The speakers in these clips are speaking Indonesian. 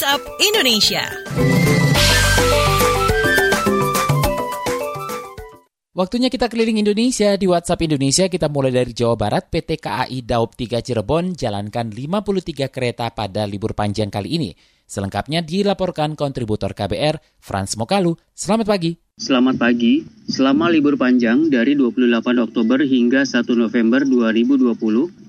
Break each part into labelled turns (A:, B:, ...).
A: WhatsApp Indonesia.
B: Waktunya kita keliling Indonesia di WhatsApp Indonesia kita mulai dari Jawa Barat PT KAI Daop 3 Cirebon jalankan 53 kereta pada libur panjang kali ini. Selengkapnya dilaporkan kontributor KBR Frans Mokalu. Selamat pagi.
C: Selamat pagi. Selama libur panjang dari 28 Oktober hingga 1 November 2020,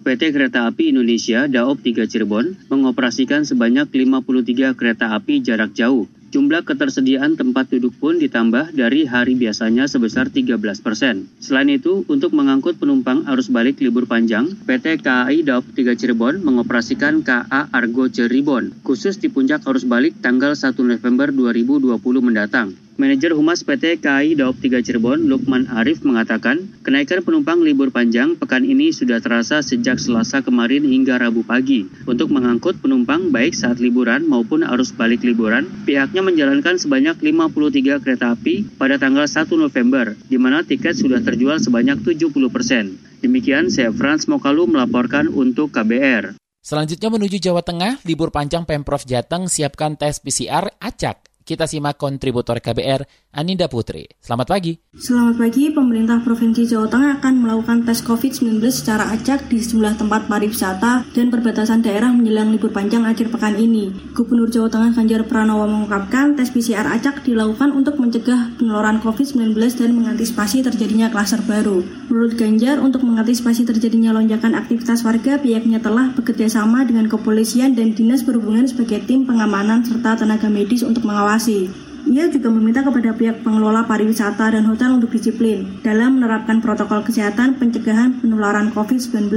C: PT Kereta Api Indonesia Daop 3 Cirebon mengoperasikan sebanyak 53 kereta api jarak jauh Jumlah ketersediaan tempat duduk pun ditambah dari hari biasanya sebesar 13 persen. Selain itu, untuk mengangkut penumpang arus balik libur panjang, PT KAI Daop 3 Cirebon mengoperasikan KA Argo Cirebon, khusus di puncak arus balik tanggal 1 November 2020 mendatang. Manajer Humas PT KAI Daop 3 Cirebon, Lukman Arif mengatakan, kenaikan penumpang libur panjang pekan ini sudah terasa sejak Selasa kemarin hingga Rabu pagi. Untuk mengangkut penumpang baik saat liburan maupun arus balik liburan, pihaknya menjalankan sebanyak 53 kereta api pada tanggal 1 November, di mana tiket sudah terjual sebanyak 70 persen. Demikian saya Frans Mokalu melaporkan untuk KBR.
B: Selanjutnya menuju Jawa Tengah, libur panjang Pemprov Jateng siapkan tes PCR acak kita simak kontributor KBR, Aninda Putri. Selamat pagi.
D: Selamat pagi, pemerintah Provinsi Jawa Tengah akan melakukan tes COVID-19 secara acak di sejumlah tempat pariwisata dan perbatasan daerah menjelang libur panjang akhir pekan ini. Gubernur Jawa Tengah Ganjar Pranowo mengungkapkan tes PCR acak dilakukan untuk mencegah penularan COVID-19 dan mengantisipasi terjadinya klaster baru. Menurut Ganjar, untuk mengantisipasi terjadinya lonjakan aktivitas warga, pihaknya telah bekerjasama dengan kepolisian dan dinas perhubungan sebagai tim pengamanan serta tenaga medis untuk mengawal evaluasi. Ia juga meminta kepada pihak pengelola pariwisata dan hotel untuk disiplin dalam menerapkan protokol kesehatan pencegahan penularan COVID-19.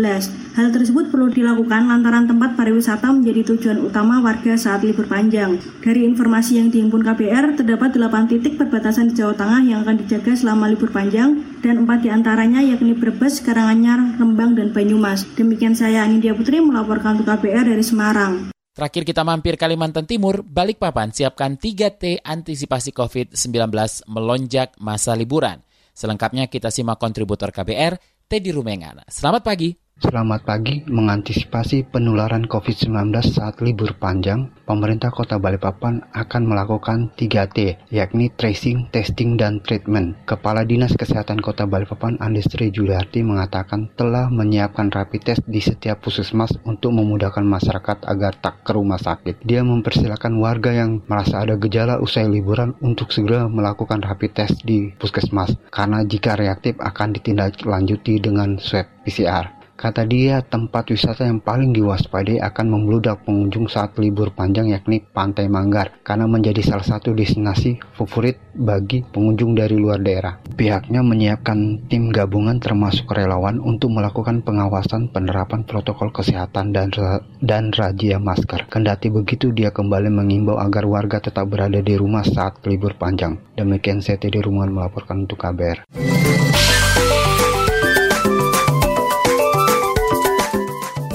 D: Hal tersebut perlu dilakukan lantaran tempat pariwisata menjadi tujuan utama warga saat libur panjang. Dari informasi yang dihimpun KBR, terdapat 8 titik perbatasan di Jawa Tengah yang akan dijaga selama libur panjang dan empat di antaranya yakni Brebes, Karanganyar, Rembang, dan Banyumas. Demikian saya Anindya Putri melaporkan untuk KBR dari Semarang.
B: Terakhir kita mampir Kalimantan Timur, Balikpapan siapkan 3T antisipasi COVID-19 melonjak masa liburan. Selengkapnya kita simak kontributor KBR, Teddy Rumengan. Selamat pagi.
E: Selamat pagi, mengantisipasi penularan COVID-19 saat libur panjang, pemerintah kota Balikpapan akan melakukan 3T, yakni tracing, testing, dan treatment. Kepala Dinas Kesehatan Kota Balikpapan Andestri Juliarti mengatakan telah menyiapkan rapid test di setiap puskesmas untuk memudahkan masyarakat agar tak ke rumah sakit. Dia mempersilahkan warga yang merasa ada gejala usai liburan untuk segera melakukan rapid test di puskesmas, karena jika reaktif akan ditindaklanjuti dengan swab PCR. Kata dia, tempat wisata yang paling diwaspadai akan membludak pengunjung saat libur panjang yakni Pantai Manggar karena menjadi salah satu destinasi favorit bagi pengunjung dari luar daerah. Pihaknya menyiapkan tim gabungan termasuk relawan untuk melakukan pengawasan penerapan protokol kesehatan dan dan razia masker. Kendati begitu, dia kembali mengimbau agar warga tetap berada di rumah saat libur panjang. Demikian saya Teddy Rumungan melaporkan untuk KBR.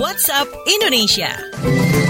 A: WhatsApp Indonesia.